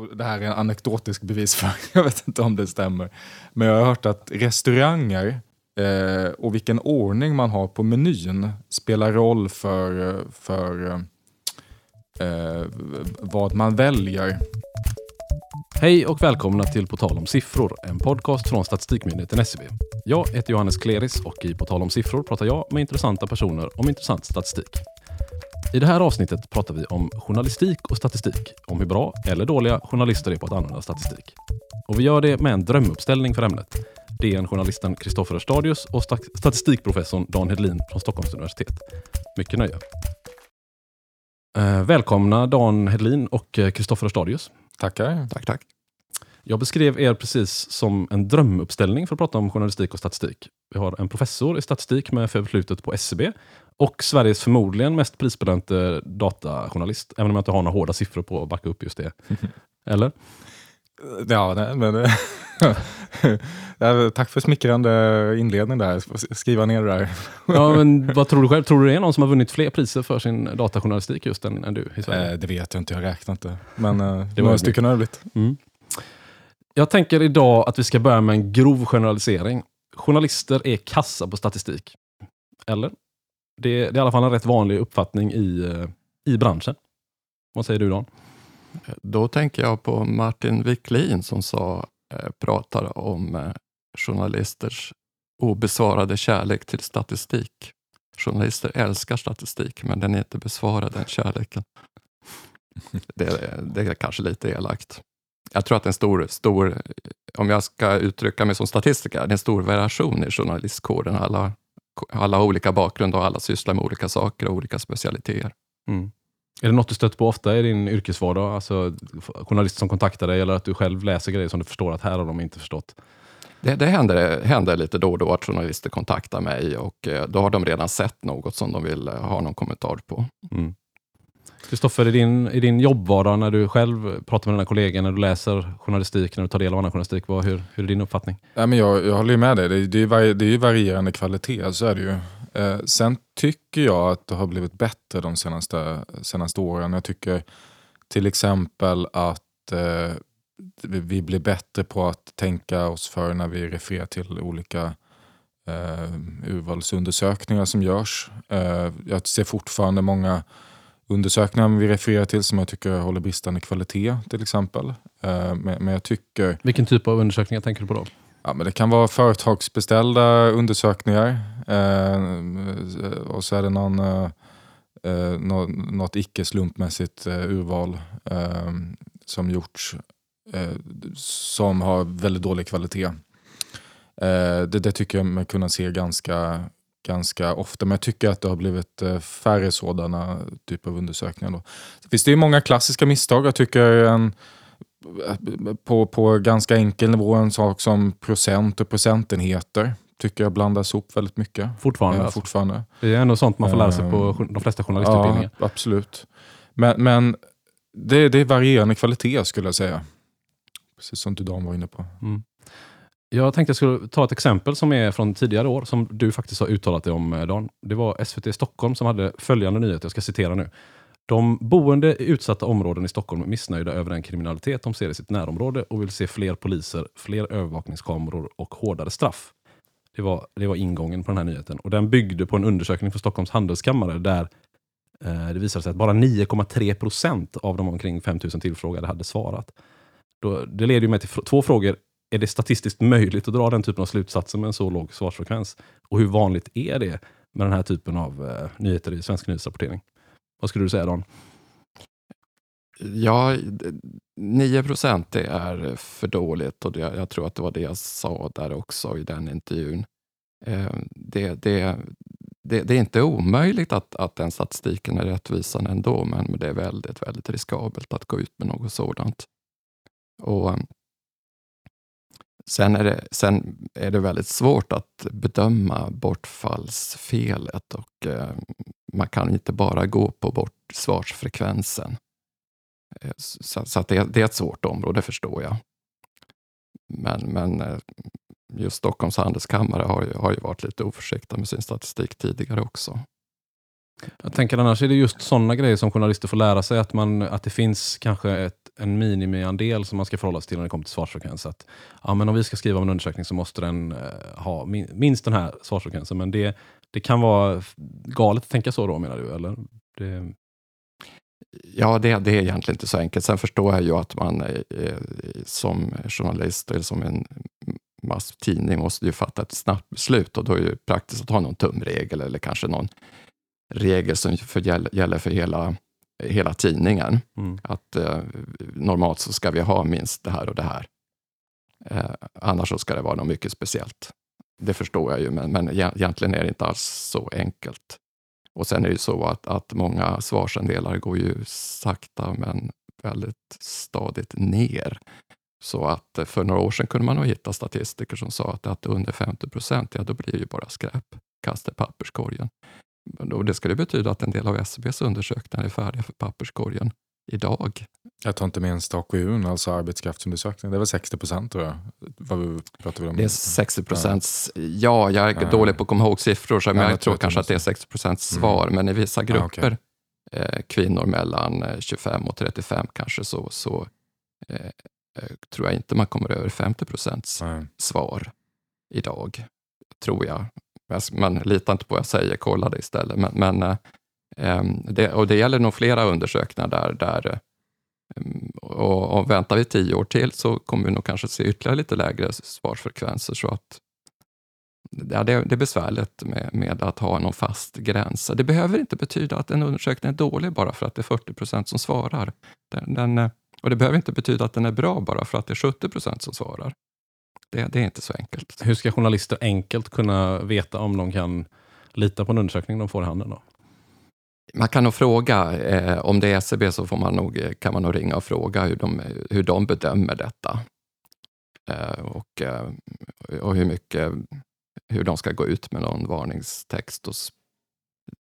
och det här är en anekdotisk bevisföring, jag vet inte om det stämmer. Men jag har hört att restauranger eh, och vilken ordning man har på menyn spelar roll för, för eh, vad man väljer. Hej och välkomna till På tal om siffror, en podcast från Statistikmyndigheten SCB. Jag heter Johannes Kleris och i På tal om siffror pratar jag med intressanta personer om intressant statistik. I det här avsnittet pratar vi om journalistik och statistik, om hur bra eller dåliga journalister är på att använda statistik. Och vi gör det med en drömuppställning för ämnet. Det är en journalisten Kristoffer Stadius och statistikprofessorn Dan Hedlin från Stockholms universitet. Mycket nöje. Eh, välkomna Dan Hedlin och Kristoffer Stadius. Tackar. Tack, tack. Jag beskrev er precis som en drömuppställning för att prata om journalistik och statistik. Vi har en professor i statistik med förflutet på SCB och Sveriges förmodligen mest prisbelönte datajournalist. Även om jag inte har några hårda siffror på att backa upp just det. Eller? Ja, nej, men... Tack för smickrande inledning där. Skriva ner det där. ja, men vad tror du själv? Tror du det är någon som har vunnit fler priser för sin datajournalistik just än, än du i Sverige? Eh, det vet jag inte, jag räknar inte. Men eh, det några stycken har det mm. Jag tänker idag att vi ska börja med en grov generalisering. Journalister är kassa på statistik. Eller? Det, det är i alla fall en rätt vanlig uppfattning i, eh, i branschen. Vad säger du Dan? Då tänker jag på Martin Wiklin som sa, eh, pratade om eh, journalisters obesvarade kärlek till statistik. Journalister älskar statistik, men den är inte besvarad, den kärleken. Det, det är kanske lite elakt. Jag tror att en stor, stor, om jag ska uttrycka mig som statistiker, det är en stor variation i journalistkåren. Alla alla har olika bakgrund och alla sysslar med olika saker och olika specialiteter. Mm. Är det något du stött på ofta i din yrkesvardag? Alltså journalister som kontaktar dig eller att du själv läser grejer som du förstår att här har de inte förstått? Det, det händer, händer lite då och då att journalister kontaktar mig och eh, då har de redan sett något som de vill ha någon kommentar på. Mm. Kristoffer, i din, i din jobbvardag, när du själv pratar med dina kollegor, när du läser journalistik, när du tar del av annan journalistik, vad, hur, hur är din uppfattning? Ja, men jag, jag håller med dig, det, det, är, vari, det är varierande kvalitet, så är det ju. Eh, sen tycker jag att det har blivit bättre de senaste, senaste åren. Jag tycker till exempel att eh, vi blir bättre på att tänka oss för när vi refererar till olika eh, urvalsundersökningar som görs. Eh, jag ser fortfarande många undersökningar vi refererar till som jag tycker håller bristande kvalitet till exempel. Eh, men jag tycker... Vilken typ av undersökningar tänker du på då? Ja, men det kan vara företagsbeställda undersökningar eh, och så är det någon, eh, något icke slumpmässigt urval som gjorts som har väldigt dålig kvalitet. Det, det tycker jag mig kunna se ganska, ganska ofta. Men jag tycker att det har blivit eh, färre sådana typer av undersökningar. Då. Finns det många klassiska misstag. Jag tycker en, eh, på, på ganska enkel nivå en sak som procent och procentenheter tycker jag blandas ihop väldigt mycket. Fortfarande? Ja, alltså. fortfarande. Det är ändå sånt man får lära sig på ehm, de flesta journalistutbildningar. Ja, absolut. Men, men det, det är varierande kvalitet skulle jag säga. Precis som du Dan var inne på. Mm. Jag tänkte jag skulle ta ett exempel som är från tidigare år, som du faktiskt har uttalat dig om, eh, Dan. Det var SVT Stockholm som hade följande nyhet, jag ska citera nu. De boende i utsatta områden i Stockholm är missnöjda över den kriminalitet de ser i sitt närområde och vill se fler poliser, fler övervakningskameror och hårdare straff. Det var, det var ingången på den här nyheten. Och Den byggde på en undersökning från Stockholms handelskammare där eh, det visade sig att bara 9,3 procent av de omkring 5 000 tillfrågade hade svarat. Då, det leder mig till två frågor är det statistiskt möjligt att dra den typen av slutsatser med en så låg svarsfrekvens? Och hur vanligt är det med den här typen av eh, nyheter i svensk nyhetsrapportering? Vad skulle du säga Dan? Ja, 9 procent det är för dåligt och det, jag tror att det var det jag sa där också i den intervjun. Eh, det, det, det, det, är inte omöjligt att, att den statistiken är rättvisande ändå, men det är väldigt, väldigt riskabelt att gå ut med något sådant. Och Sen är, det, sen är det väldigt svårt att bedöma bortfallsfelet och eh, man kan inte bara gå på bort svarsfrekvensen. Eh, så, så det, det, är ett svårt område, förstår jag. Men, men eh, just Stockholms handelskammare har ju, har ju varit lite oförsiktiga med sin statistik tidigare också. Jag tänker annars är det just sådana grejer som journalister får lära sig, att, man, att det finns kanske ett, en minimiandel som man ska förhålla sig till när det kommer till svarsfrekvens. Att, ja, men om vi ska skriva om en undersökning så måste den eh, ha min, minst den här svarsfrekvensen. Men det, det kan vara galet att tänka så då menar du? Eller? Det, Ja, det, det är egentligen inte så enkelt. Sen förstår jag ju att man eh, eh som journalist eller som en masstidning måste ju fatta ett snabbt beslut och då är det ju praktiskt att ha någon tumregel eller kanske någon regel som för, gäll- gäller för hela, hela tidningen. mm. Att eh, normalt så ska vi ha minst det här och det här. Eh, annars så ska det vara något mycket speciellt. Det förstår jag ju, men, men egent- egentligen är det inte alls så enkelt. Och sen är det ju så att, att många svarsandelar går ju sakta men väldigt stadigt ner. Så att eh, för några år sedan kunde man nog hitta statistiker som sa att, att under 50 procent, ja då blir det ju bara skräp. Kasta i papperskorgen. Och det skulle betyda att en del av SCBs undersökningar är färdiga för papperskorgen idag. Jag tar inte minst AKU, alltså arbetskraftsundersökning. Det väl 60 procent tror jag. Vad pratar vi om? Det är 60 procents, ja, jag är Ja. dålig på att komma ihåg siffror, så men Ja, jag tror kanske att det är 60 procents svar, men i vissa Ja, grupper, okej. eh, kvinnor mellan eh, 25 och 35 kanske, så, så eh, eh, tror jag inte man kommer över 50 procents svar idag, tror jag. Men- lita inte på vad jag säger, kolla det istället. Men, men, eh, ehm, det, och det gäller nog flera undersökningar där, där eh, ehm, och, och väntar vi tio år till så kommer vi nog kanske se ytterligare lite lägre svarsfrekvenser. Så att, ja, det, det är besvärligt med, med att ha någon fast gräns. Det behöver inte betyda att en undersökning är dålig bara för att det är 40 procent som svarar. Den, den, eh, och det behöver inte betyda att den är bra bara för att det är 70 procent som svarar. Det, det är inte så enkelt. Hur ska journalister enkelt kunna veta om de kan lita på en undersökning de får i handen? Då? Man kan nog fråga, eh, om det är SCB så får man nog, eh, kan man nog ringa och fråga hur de, hur de bedömer detta. Eh, och, eh, och hur mycket, hur de ska gå ut med någon varningstext. Och,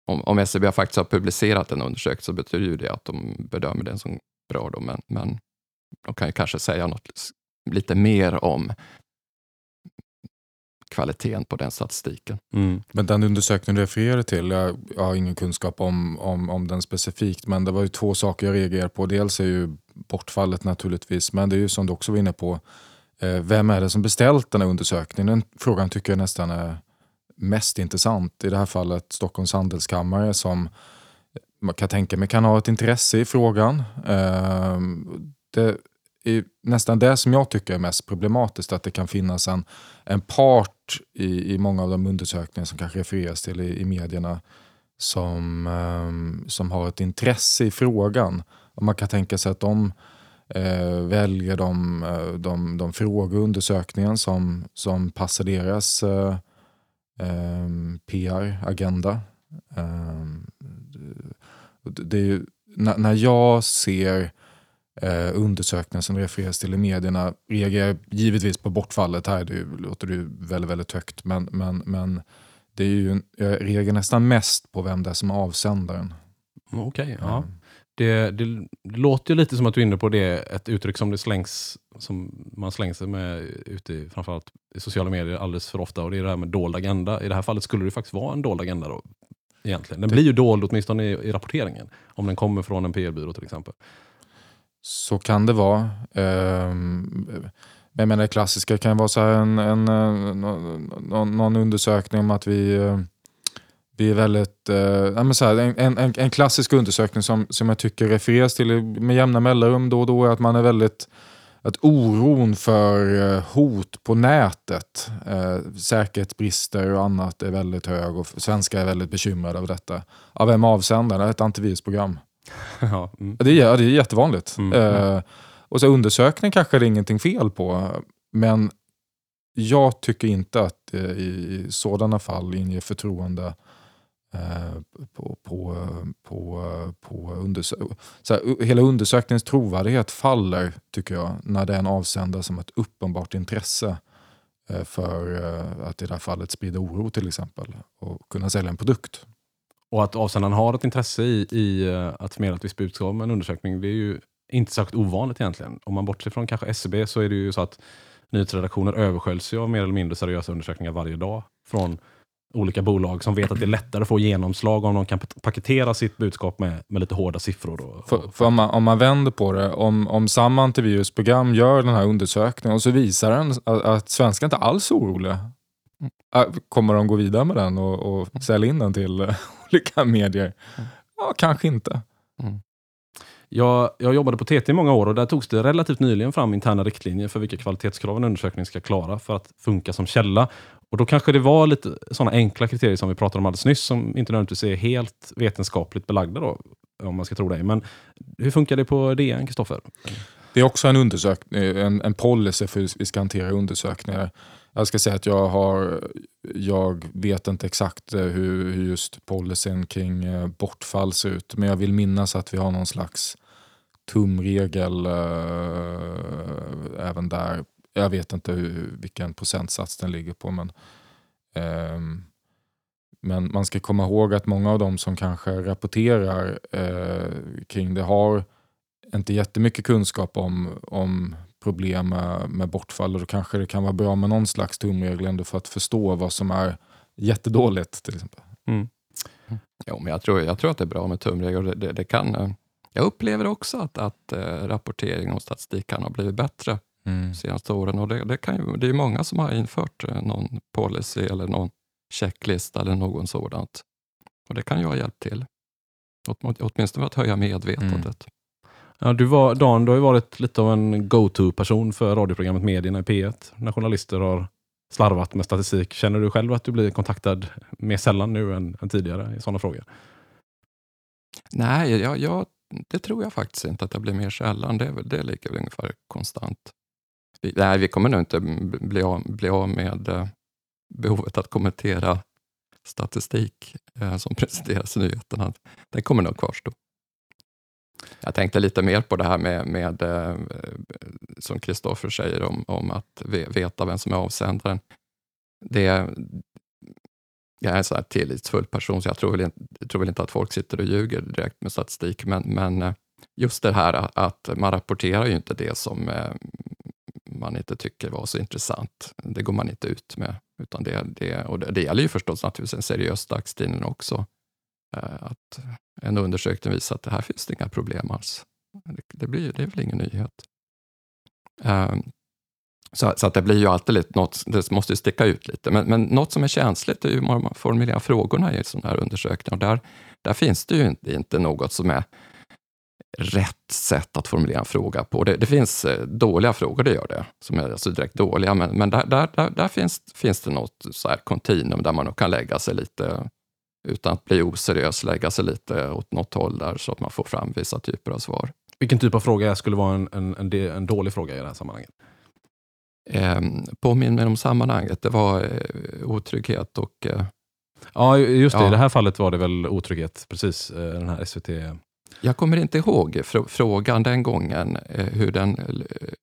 om, om SCB faktiskt har publicerat en undersökning så betyder ju det att de bedömer den som bra. Då, men, men de kan ju kanske säga något lite mer om kvaliteten på den statistiken. Mm. Men den undersökning du refererade till, jag, jag har ingen kunskap om, om, om den specifikt, men det var ju två saker jag reagerade på. Dels är ju bortfallet naturligtvis, men det är ju som du också var inne på, eh, vem är det som beställt den här undersökningen? Den frågan tycker jag nästan är mest intressant. I det här fallet Stockholms handelskammare som eh, man kan tänka mig kan ha ett intresse i frågan. Eh, det nästan det som jag tycker är mest problematiskt, att det kan finnas en, en part i, i många av de undersökningar som kanske refereras till i, i medierna som, eh, som har ett intresse i frågan. Och man kan tänka sig att de eh, väljer de, eh, de, de frågor och undersökningen som, som passar deras eh, ehm, PR-agenda. Ehm, det, det är ju, när, när jag ser eh, undersökningar som refereras till i medierna reagerar givetvis på bortfallet här. Det låter ju väldigt, väldigt högt. Men, men, men det är ju, jag reagerar nästan mest på vem det är som är avsändaren. Okej, ja. Mm. Det, det, det låter ju lite som att du är inne på det, ett uttryck som det slängs, som man slänger sig med ute i, framförallt i sociala medier alldeles för ofta och det är det här med dold agenda. I det här fallet skulle det faktiskt vara en dold agenda då. Egentligen. Den Det- blir ju dold åtminstone i, i rapporteringen. Om den kommer från en PR-byrå till exempel. Så kan det vara. Ehm, men jag menar det klassiska kan vara så här en, en, eh, någon undersökning om att vi, eh, vi är väldigt... eh, så här, en, en, en klassisk undersökning som, som jag tycker refereras till med jämna mellanrum då och då är att man är väldigt att oron för eh, hot på nätet, eh, säkerhetsbrister och annat är väldigt hög och svenskar är väldigt bekymrade av detta. Av vem avsändaren? Ett antivirusprogram. ja, mm. Det är, det är jättevanligt. Mm, Eh, och så undersökning kanske det är ingenting fel på. Men jag tycker inte att det i sådana fall inger förtroende eh, på, på, på, på undersö- så här, Hela undersökningens trovärdighet faller, tycker jag, när det är en avsändare som har ett uppenbart intresse eh, för eh, att i det här fallet sprida oro till exempel och kunna sälja en produkt. Och att avsändaren har ett intresse i, i eh, att förmedla ett visst budskap med en undersökning, det är ju inte särskilt ovanligt egentligen. Om man bortser från kanske SCB så är det ju så att nyhetsredaktioner översköljs ju av mer eller mindre seriösa undersökningar varje dag. Från olika bolag som vet att det är lättare att få genomslag om de kan paketera sitt budskap med, med lite hårda siffror. Och, för, för om, man, om man vänder på det, om, om samma antivirusprogram gör den här undersökningen och så visar den att, att svenskar inte alls är oroliga. Äh, kommer de gå vidare med den och, och sälja in den till olika medier? Ja, kanske inte. Mm. Jag, jag jobbade på TT i många år och där togs det relativt nyligen fram interna riktlinjer för vilka kvalitetskrav en undersökning ska klara för att funka som källa. Och Då kanske det var lite sådana enkla kriterier som vi pratade om alldeles nyss, som inte nödvändigtvis är helt vetenskapligt belagda, då, om man ska tro dig. Men hur funkar det på DN, Kristoffer? Det är också en, undersökning, en, en policy för hur vi ska hantera undersökningar. Jag ska säga att jag, har, jag vet inte exakt eh, hur, hur just policyn kring eh, bortfall ser ut, men jag vill minnas att vi har någon slags tumregel äh, även där jag vet inte hur, vilken procentsats den ligger på. Men, eh, men man ska komma ihåg att många av de som kanske rapporterar eh, kring det har inte jättemycket kunskap om, om problem med, med bortfall och då kanske det kan vara bra med någon slags tumregel ändå för att förstå vad som är jättedåligt till exempel. Mm. Jo, men jag, tror, jag tror att det är bra med tumregler. Det, det, det kan, eh, jag upplever också att, att äh, rapportering och statistik kan ha blivit bättre mm. senaste åren. Och det, det, kan ju, det är många som har infört eh, någon policy eller någon checklista eller något sådant. Och det kan ju ha hjälpt till. Åt, åtminstone för att höja medvetandet. Mm. Ja, du var, Dan, du har ju varit lite av en go-to-person för radioprogrammet Medierna i P1. När journalister har slarvat med statistik. Känner du själv att du blir kontaktad mer sällan nu än, än tidigare i sådana frågor? Nej, jag, jag, det tror jag faktiskt inte att jag blir mer sällan. Det, det ligger väl ungefär konstant. Vi, nej, vi kommer nog inte bli av, bli av med eh, behovet att kommentera statistik eh, som presenteras i nyheterna. Den kommer nog kvarstå. Jag tänkte lite mer på det här med, med eh, som Kristoffer säger om, om att veta vem som är avsändaren. Det, jag är en sån här tillitsfull person, så jag tror väl, inte, tror väl inte att folk sitter och ljuger direkt med statistik, men, men eh, just det här att man rapporterar ju inte det som eh, man inte tycker var så intressant. Det går man inte ut med. Utan det, det, och det, det gäller ju förstås naturligtvis en seriös dagstidning också. Eh, att en undersökning visar att det här finns det inga problem alls. Det, det, blir, det är väl ingen nyhet. Eh, så, så, att det blir ju alltid lite något, det måste ju sticka ut lite. Men, men något som är känsligt är ju hur man formulerar frågorna i sådana här undersökningar. Och där, där finns det ju inte, inte något som är rätt sätt att formulera en fråga på. Det, det finns eh, dåliga frågor, det gör det, som är alltså direkt dåliga, men, men där, där, där, där, finns, finns det något så här kontinuum där man kan lägga sig lite, utan att bli oseriös, lägga sig lite åt något håll där så att man får fram vissa typer av svar. Vilken typ av fråga skulle vara en, en, en, en dålig fråga i det här sammanhanget? Eh, påminn mig om sammanhanget. Det var eh, otrygghet och... Eh, ja, just det. Ja. I det här fallet var det väl otrygghet, precis. Eh, den här SVT jag kommer inte ihåg frågan den gången, eh, hur den,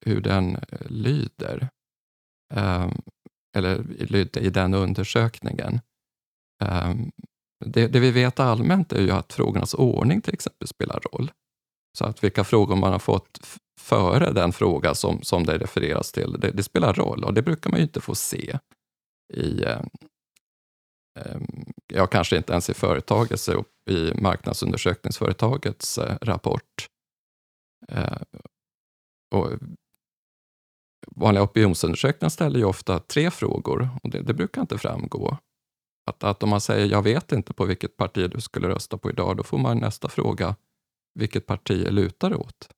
hur den lyder. Ehm, eller lydde i den undersökningen. Det, det, vi vet allmänt är ju att frågornas ordning till exempel spelar roll. Så att vilka frågor man har fått före den fråga som, som det refereras till, det, det spelar roll och det brukar man ju inte få se i, eh, ja, kanske inte ens i företagets, i marknadsundersökningsföretagets eh, rapport. Eh, och vanliga opinionsundersökningar ställer ju ofta tre frågor och det, det, brukar inte framgå. Att, att om man säger jag vet inte på vilket parti du skulle rösta på idag, då får man nästa fråga vilket parti lutar det åt?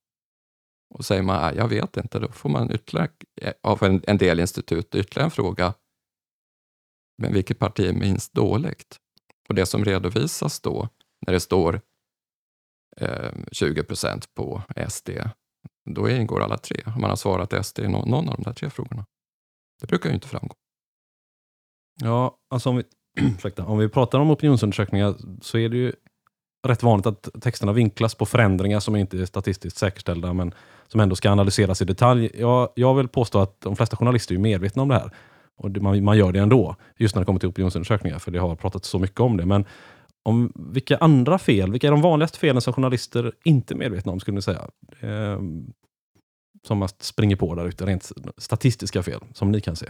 Och säger man jag vet inte, då får man ytterligare, eh, av en, en del institut ytterligare en fråga men vilket parti är minst dåligt? Och det som redovisas då, när det står eh, 20 procent på SD, då ingår alla tre. Om Man har svarat SD i någon, någon av de där tre frågorna. Det brukar ju inte framgå. Ja, alltså om vi, om vi pratar om opinionsundersökningar så är det ju rätt vanligt att texterna vinklas på förändringar som inte är statistiskt säkerställda men som ändå ska analyseras i detalj. Jag, jag vill påstå att de flesta journalister är medvetna om det här. Och det, man, man gör det ändå, just när det kommer till opinionsundersökningar, för det har pratats så mycket om det. Men om vilka andra fel, vilka är de vanligaste felen som journalister inte är medvetna om, skulle ni säga? Eh, som man springer på där ute, rent statistiska fel, som ni kan se.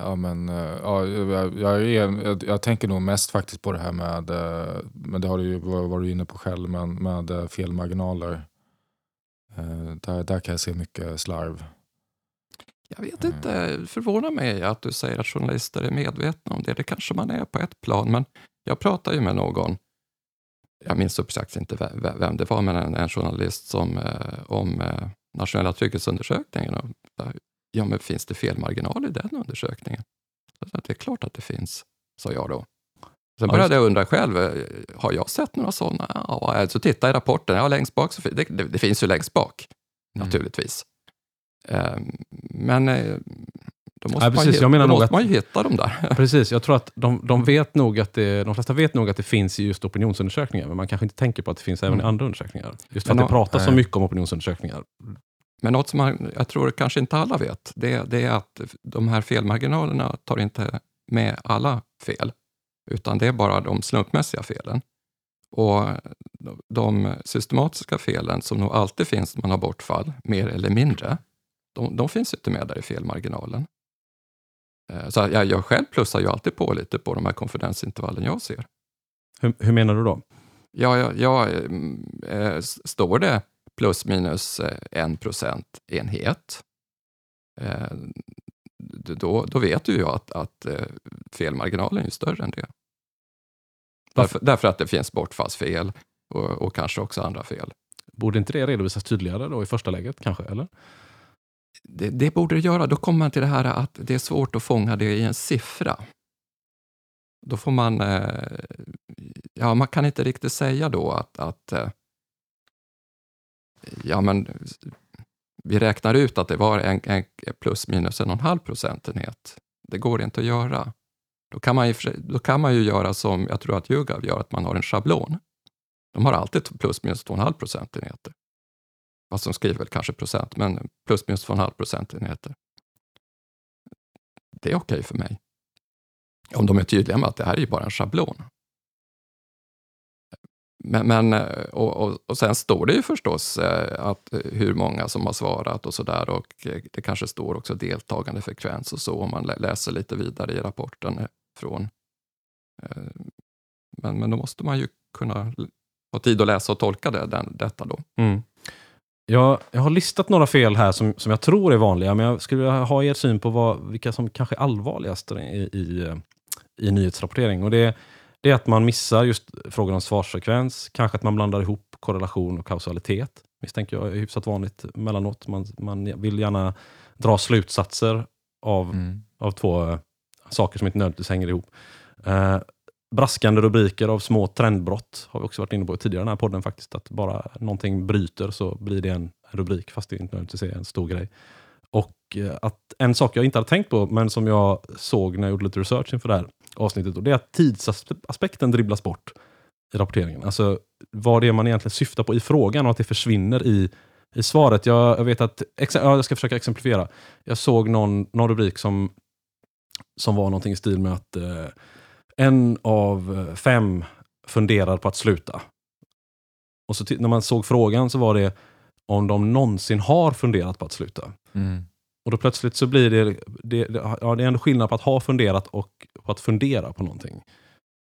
Ja, men, eh, ja, jag, jag, jag, jag tänker nog mest faktiskt på det här med, eh, men det har du ju varit inne på själv, men med eh, felmarginaler. Där, där kan jag se mycket slarv. Jag vet inte, det förvånar mig att du säger att journalister är medvetna om det. Det kanske man är på ett plan, men jag pratade ju med någon, jag minns uppsagt inte ve- vem det var, men en, en journalist som, om nationella trygghetsundersökningen. Och, ja, men finns det felmarginal i den undersökningen? Det är klart att det finns, sa jag då. Sen Ja, började jag undra själv, eh, har jag sett några sådana? Ja, så titta i rapporten, ja, längst bak, så, det, det, det finns ju längst bak, Mm. naturligtvis. Ehm, Men eh, då måste, Ja, man, precis. ju, Jag menar då måste att- man ju hitta dem där. Precis, jag tror att de, de, vet nog att det, de flesta vet nog att det finns i just opinionsundersökningar, men man kanske inte tänker på att det finns även i Mm. andra undersökningar. Just för Men att det pratas så mycket om opinionsundersökningar. Men något som man, jag tror kanske inte alla vet, det, det är att de här felmarginalerna tar inte med alla fel, utan det är bara de slumpmässiga felen. Och de- systematiska felen som nog alltid finns när man har bortfall, mer eller mindre, de, de finns inte med där i felmarginalen. Eh, Så jag, jag själv plussar ju alltid på lite på de här konfidensintervallen jag ser. Hur, hur menar du då? Ja, ja, ja mm, eh, står det plus minus eh, en procentenhet, eh, då, då vet du ju att, att eh, felmarginalen är större än det. Därför, därför att det finns bortfallsfel och, och kanske också andra fel. Borde inte det redovisas tydligare då i första läget kanske? Eller? Det, det borde det göra. Då kommer man till det här att det är svårt att fånga det i en siffra. Då får man... Ja, man kan inte riktigt säga då att, att ja, men vi räknar ut att det var en, en plus minus en och en halv procentenhet. Det går inte att göra. Då kan man ju, då kan man ju göra som jag tror att YouGov gör, att man har en schablon. De har alltid plus minus två och en halv procentenheter. Fast de skriver väl kanske procent, men plus minus två och en halv procentenheter. Det är okej för mig. Om de är tydliga med att det här är ju bara en schablon. Men, men eh, och, och, och sen står det ju förstås eh, att eh, hur många som har svarat och sådär och det kanske står också deltagande frekvens och så om man läser lite vidare i rapporten från. Men, men då måste man ju kunna ha tid att läsa och tolka det, den, detta då. Mm. Jag, jag har listat några fel här som, som jag tror är vanliga, men jag skulle vilja ha er syn på vad, vilka som kanske är allvarligast i, i, i nyhetsrapportering. Och det, det är att man missar just frågan om svarsfrekvens, kanske att man blandar ihop korrelation och kausalitet. Misstänker jag är hyfsat vanligt mellanåt. Man, man vill gärna dra slutsatser av, Mm. av två eh, saker som inte nödvändigtvis hänger ihop. Eh, braskande rubriker av små trendbrott har vi också varit inne på tidigare i den här podden faktiskt. Att bara någonting bryter så blir det en rubrik fast det inte nödvändigtvis är en stor grej. Och eh, att en sak jag inte hade tänkt på men som jag såg när jag gjorde lite research inför det här avsnittet och det är att tidsaspekten dribblas bort i rapporteringen. Alltså vad det är man egentligen syftar på i frågan och att det försvinner i, i svaret. Jag, jag vet att, ja, jag ska försöka exemplifiera. Jag såg någon, någon rubrik som, som var någonting i stil med att eh, en av eh, fem funderar på att sluta. Och så när man såg frågan så var det om de någonsin har funderat på att sluta. Mm. Och då plötsligt så blir det, det, det, ja, det är ändå skillnad på att ha funderat och på att fundera på någonting.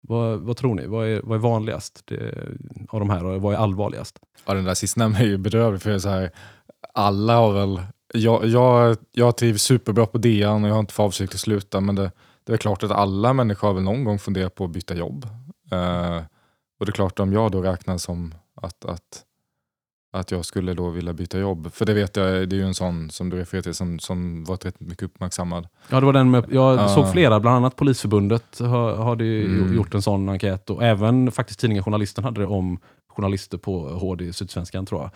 Vad, vad tror ni? Vad är, vad är vanligast det, av de här och vad är allvarligast? Ja, den där sistnämnda är ju bedrövlig för så här, alla har väl, jag, jag, jag trivs superbra på DN och jag har inte för avsikt att sluta men det, det är klart att alla människor har väl någon gång funderat på att byta jobb. Eh, och det är klart om jag då räknar som att, att, att jag skulle då vilja byta jobb, för det vet jag, det är ju en sån som du refererar till som, som varit rätt mycket uppmärksammad. Ja, det var den med, jag Ja. såg flera, bland annat Polisförbundet har, har Mm. gjort en sån enkät och även faktiskt tidningen Journalisten hade det om journalister på HD Sydsvenskan tror jag.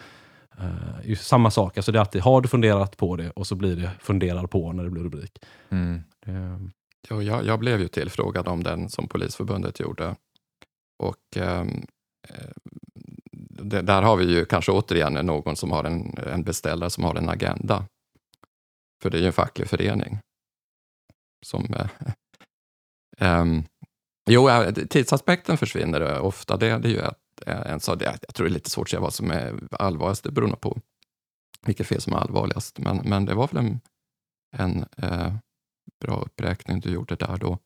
Uh, samma sak, alltså det är alltid, har du funderat på det och så blir det funderar på när det blir rubrik. Mm. Det, Jo, jag, jag blev ju tillfrågad om den som Polisförbundet gjorde. Och eh, det, där har vi ju kanske återigen någon som har en, en beställare som har en agenda. För det är ju en facklig förening. Som, eh, ehm, jo, eh, tidsaspekten försvinner ofta. Det, det är ju ett, en sak. Jag tror det är lite svårt att säga vad som är allvarligast. Det beror nog på vilket fel som är allvarligast. Men, men det var väl en, en eh, bra uppräkning du gjorde där då.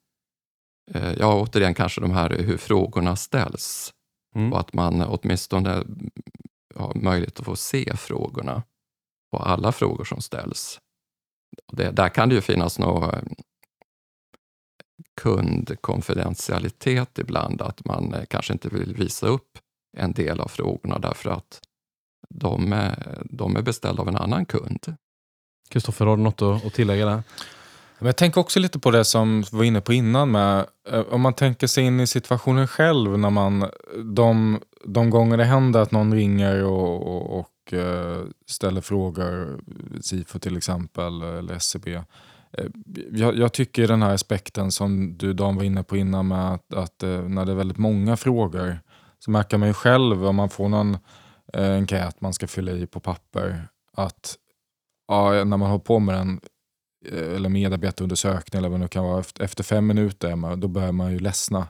Eh, ja, återigen kanske de här hur frågorna ställs Mm. och att man åtminstone har möjlighet att få se frågorna på alla frågor som ställs. Det, där kan det ju finnas någon eh, kundkonfidentialitet ibland, att man eh, kanske inte vill visa upp en del av frågorna därför att de är, de är beställda av en annan kund. Kristoffer, har du något att tillägga där? Men jag tänker också lite på det som vi var inne på innan med eh, om man tänker sig in i situationen själv när man de, de gånger det händer att någon ringer och, och, och eh, ställer frågor, SIFO till exempel eller SCB. Eh, jag, jag tycker den här aspekten som du Dan var inne på innan med att, att när det är väldigt många frågor så märker man ju själv om man får någon enkät man ska fylla i på papper att ja, när man har på med den eller medarbetarundersökning eller vad det nu kan vara. Efter, fem minuter då börjar man ju ledsna.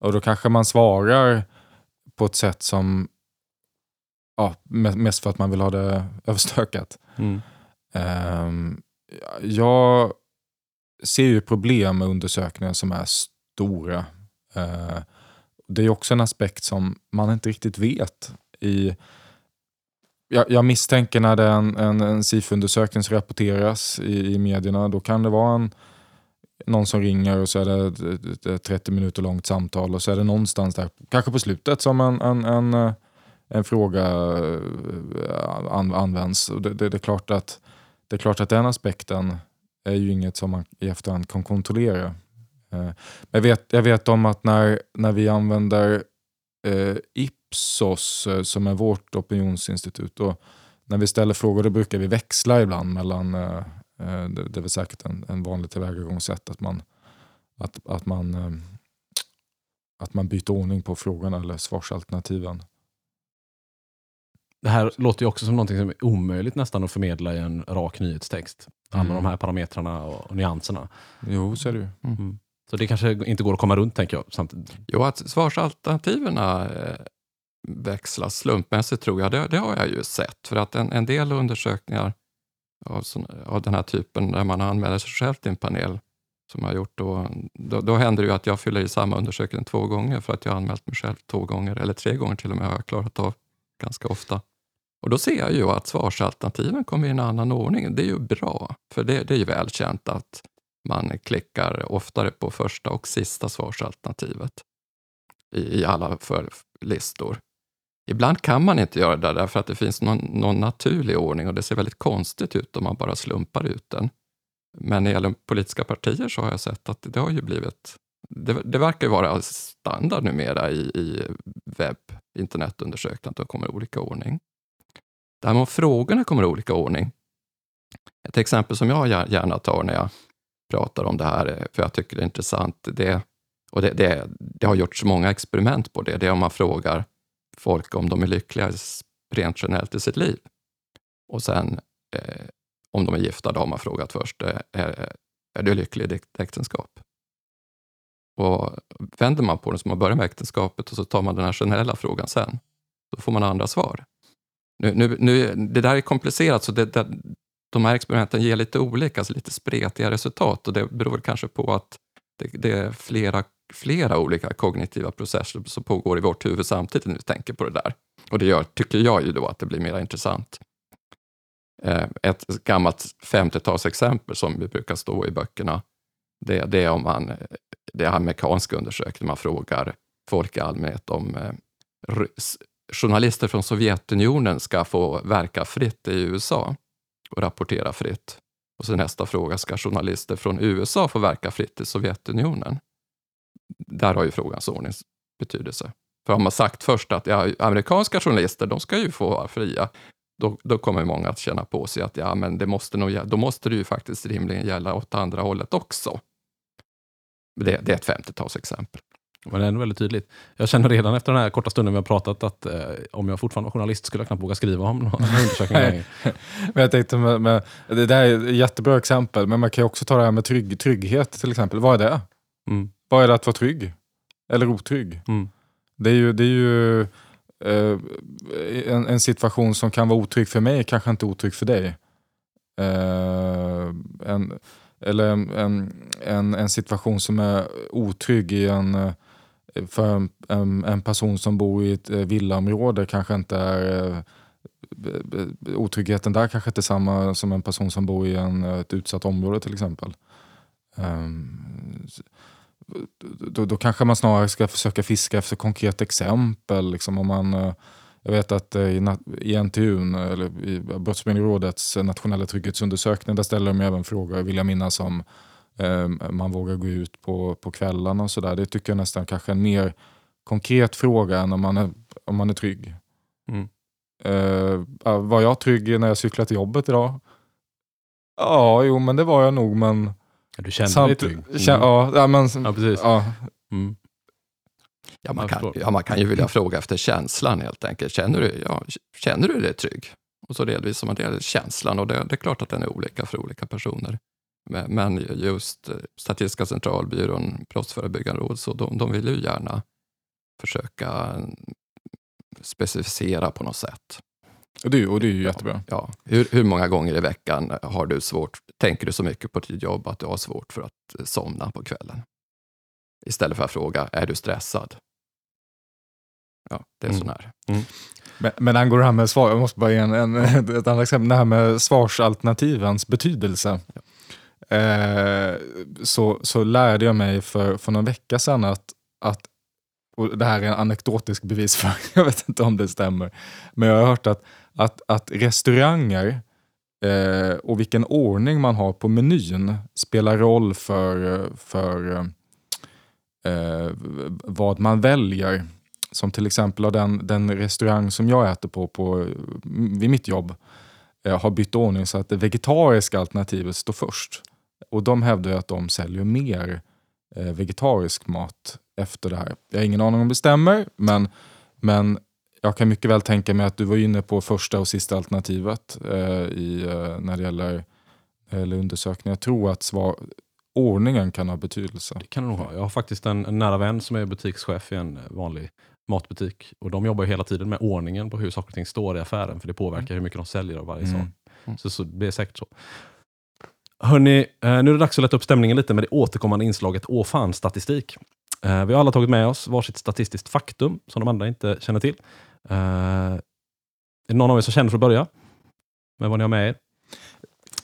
Och då kanske man svarar på ett sätt som, ja, me- mest för att man vill ha det överstökat. Mm. Ehm, jag ser ju problem med undersökningar som är stora. Eh, det är också en aspekt som man inte riktigt vet. i jag, jag misstänker när det är en, en, en SIFO-undersökning som rapporteras i, i medierna, då kan det vara en, någon som ringer och så är det ett, ett, ett 30 minuter långt samtal och så är det någonstans där, kanske på slutet, som en, en, en, eh, en fråga eh, an, används. Och det, det, det, är klart att, det är klart att den aspekten är ju inget som man i efterhand kan kontrollera. Eh, jag vet, jag vet om att när, när vi använder eh, Ipsos eh, som är vårt opinionsinstitut och när vi ställer frågor då brukar vi växla ibland mellan, eh, eh, det, är väl säkert en, en vanlig tillvägagångssätt att man, att, att, man, att man byter ordning på frågorna eller svarsalternativen. Det här låter ju också som något som är omöjligt nästan att förmedla i en rak nyhetstext. Alla Mm. de här parametrarna och nyanserna. Jo, så är det ju. Mm. Så det kanske inte går att komma runt tänker jag. Samtidigt. Jo, att svarsalternativen växlas slumpmässigt tror jag, det, det har jag ju sett. För att en, en del undersökningar av, sån, av den här typen, där man anmäler sig själv till en panel, som jag har gjort, då, då, då händer det ju att jag fyller i samma undersökning två gånger för att jag har anmält mig själv två gånger, eller tre gånger till och med har jag klarat av ganska ofta. Och då ser jag ju att svarsalternativen kommer i en annan ordning. Det är ju bra, för det, det är ju välkänt att man klickar oftare på första och sista svarsalternativet i, i alla för listor. Ibland kan man inte göra det därför att det finns någon, någon naturlig ordning och det ser väldigt konstigt ut om man bara slumpar ut den. Men när det gäller politiska partier så har jag sett att det har ju blivit det, det verkar ju vara standard numera i, i webb, internetundersökningar, att de kommer i olika ordning. Det här med om frågorna kommer i olika ordning. Ett exempel som jag gärna tar när jag pratar om det här, eh, för jag tycker det är intressant, det, och det, det, det har gjorts många experiment på det, det är om man frågar folk om de är lyckliga rent generellt i sitt liv. Och sen eh, om de är gifta, då har man frågat först, eh, är, är du lycklig i ditt äktenskap? Och vänder man på den, så man börjar med äktenskapet och så tar man den här generella frågan sen, då får man andra svar. Nu, nu, nu, det där är komplicerat, så det, det, de här experimenten ger lite olika, alltså lite spretiga resultat och det beror kanske på att det, det, är flera, flera olika kognitiva processer som pågår i vårt huvud samtidigt när vi tänker på det där. Och det gör, tycker jag ju då att det blir mer intressant. Eh, ett gammalt 50-talsexempel som vi brukar stå i böckerna, det, det är om man, det är amerikanska undersökningar, man frågar folk i allmänhet om eh, journalister från Sovjetunionen ska få verka fritt i USA och rapportera fritt. Och så nästa fråga, ska journalister från USA få verka fritt i Sovjetunionen? Där har ju frågans ordning betydelse. För har man sagt först att ja, amerikanska journalister, de ska ju få vara fria, då, då kommer många att känna på sig att ja, men det måste nog, då måste det ju faktiskt rimligen gälla åt andra hållet också. Det, det är ett 50-talsexempel. Men det är ändå väldigt tydligt. Jag känner redan efter den här korta stunden vi har pratat att eh, om jag fortfarande var journalist skulle jag knappt våga skriva om någon undersökning. men jag tänkte med, med, det där är ett jättebra exempel, men man kan ju också ta det här med trygg, trygghet till exempel. Vad är det? Mm. Vad är det att vara trygg? Eller otrygg? Mm. Det är ju, det är ju eh, en, en, situation som kan vara otrygg för mig, kanske inte otrygg för dig. Eh, en, eller en, en, en situation som är otrygg i en, eh, för en, en, person som bor i ett eh, villaområde kanske inte är eh, otryggheten där kanske inte är samma som en person som bor i en, ett utsatt område till exempel. Um, då, då, kanske man snarare ska försöka fiska efter konkret exempel. Liksom om man, eh, jag vet att eh, i, i NTU, eller i Brottsförebyggande nationella trygghetsundersökning, där ställer de även frågor, vill jag minnas, om eh, man vågar gå ut på, på kvällarna och sådär. Det tycker jag nästan kanske är en mer konkret fråga än om man är, om man är trygg. Mm. Uh, var jag trygg när jag cyklade till jobbet idag? Ja, jo men det var jag nog men du kände Samt, dig trygg? Mm. Ja, ja, men, ja, precis. Ja. Mm. Ja, man, kan, ja, man kan ju vilja fråga efter känslan helt enkelt. Känner du, ja, känner du dig trygg? Och så redovisar man det, känslan och det, det, är klart att den är olika för olika personer. Men, men just eh, Statistiska centralbyrån, Brottsförebyggande råd, så de, de vill ju gärna försöka specificera på något sätt. Och det, och det är ju jättebra. Ja. Hur, hur många gånger i veckan har du svårt, tänker du så mycket på ditt jobb att du har svårt för att somna på kvällen? Istället för att fråga, är du stressad? Ja, det är mm. sån här. Mm. Men, men angående det här med svar, jag måste bara ge en, en, ett annat exempel. Det här med svarsalternativens betydelse. Ja. Eh, så, så lärde jag mig för, för någon vecka sedan att, att och det här är en anekdotisk bevis för, jag vet inte om det stämmer, men jag har hört att att, att restauranger eh, och vilken ordning man har på menyn spelar roll för, för eh, vad man väljer. Som till exempel av den, den restaurang som jag äter på, på vid mitt jobb eh, har bytt ordning så att det vegetariska alternativet står först. Och de hävdar att de säljer mer eh, vegetarisk mat efter det här. Jag har ingen aning om det stämmer, men, men jag kan mycket väl tänka mig att du var inne på första och sista alternativet eh, i, eh, när det gäller, eller undersökningar. Jag tror att svar, ordningen kan ha betydelse. Det kan det nog ha. Jag har faktiskt en, en nära vän som är butikschef i en vanlig matbutik. Och De jobbar hela tiden med ordningen på hur saker och ting står i affären. För det påverkar mm. hur mycket de säljer av varje mm. sak. Mm. Så, så det är säkert så. Hörni, eh, nu är det dags att lätta upp stämningen lite med det återkommande inslaget Åh fan statistik. Eh, vi har alla tagit med oss varsitt statistiskt faktum som de andra inte känner till. Uh, är det någon av er som känner för att börja? Med vad ni har med er?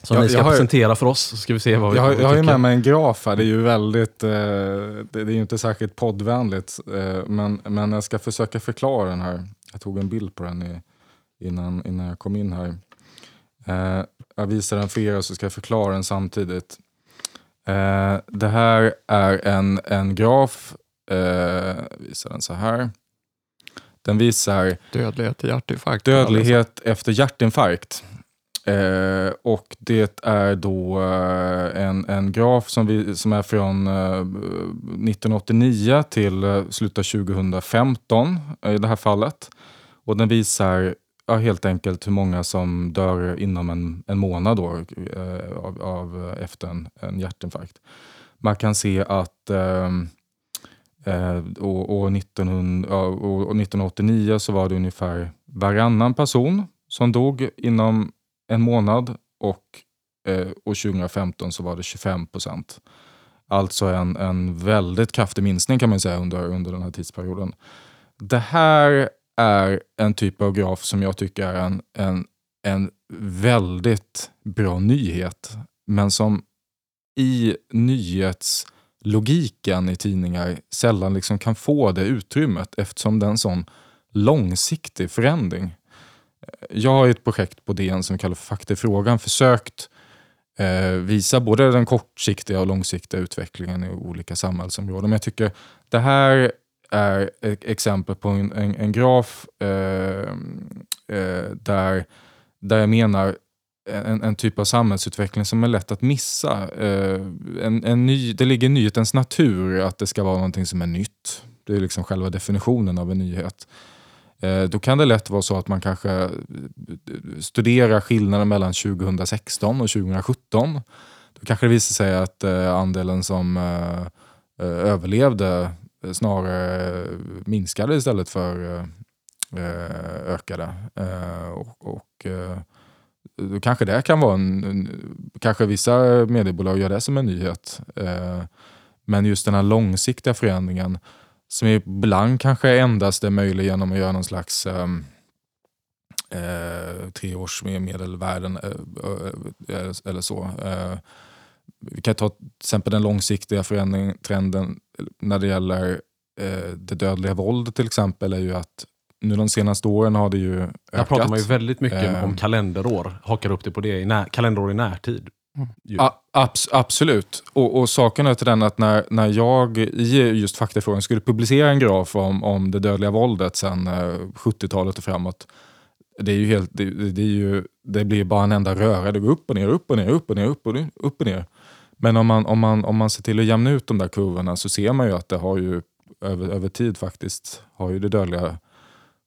Som jag, ni ska presentera för oss, så ska vi se vad vi Jag, jag har ju med mig en graf här, det är ju väldigt, eh, det, det, är ju inte särskilt poddvänligt. Eh, men, men jag ska försöka förklara den här. Jag tog en bild på den i, innan, innan jag kom in här. Eh, jag visar den för er så ska jag förklara den samtidigt. Eh, det här är en, en graf, eh, visar den så här. Den visar dödlighet, hjärtinfarkt. dödlighet efter hjärtinfarkt. Eh, och det är då eh, en, en graf som, vi, som är från eh, 1989 till eh, slutet av 2015 i det här fallet. Och den visar ja, helt enkelt hur många som dör inom en, en månad då, eh, av, av, efter en, en hjärtinfarkt. Man kan se att Eh, Eh, och, och, 1900, och, och 1989 så var det ungefär varannan person som dog inom en månad och, eh, och 2015 så var det 25 procent. Alltså en, en väldigt kraftig minskning kan man säga under, under den här tidsperioden. Det här är en typ av graf som jag tycker är en, en, en väldigt bra nyhet, men som i nyhets logiken i tidningar sällan liksom kan få det utrymmet eftersom det är en sån långsiktig förändring. Jag har i ett projekt på DN som vi kallar för Fakta i frågan försökt eh, visa både den kortsiktiga och långsiktiga utvecklingen i olika samhällsområden. Men jag tycker det här är ett exempel på en, en, en graf eh, eh, där, där jag menar en, en, typ av samhällsutveckling som är lätt att missa. Eh, en, en ny, det ligger i nyhetens natur att det ska vara någonting som är nytt. Det är liksom själva definitionen av en nyhet. Eh, då kan det lätt vara så att man kanske eh, studerar skillnaden mellan 2016 och 2017. Då kanske det visar sig att eh, andelen som eh, eh, överlevde snarare minskade istället för ökade. och, och då kanske det kan vara en, en, kanske vissa mediebolag gör det som en nyhet. Eh, men just den här långsiktiga förändringen som ibland kanske endast är möjlig genom att göra någon slags ehm, eh, eh, treårs medelvärden eh, eh, eller så. Eh, vi kan ta till exempel den långsiktiga förändringen, trenden när det gäller eh, det dödliga våldet till exempel är ju att nu de senaste åren har det ju ökat. Där pratar man ju väldigt mycket Eh. om kalenderår. Hakar upp det på det, i när, kalenderår i närtid. Ju. A, abs, absolut. Och, och saken är till den att när, när jag i just faktafrågan skulle publicera en graf om, om det dödliga våldet sedan eh, 70-talet och framåt. Det, är ju helt, det, det, är ju, det blir bara en enda röra. Det går upp och ner, upp och ner, upp och ner, upp och ner. Upp och ner. Men om man, om, man, om man ser till att jämna ut de där kurvorna så ser man ju att det har ju över, över tid faktiskt har ju det dödliga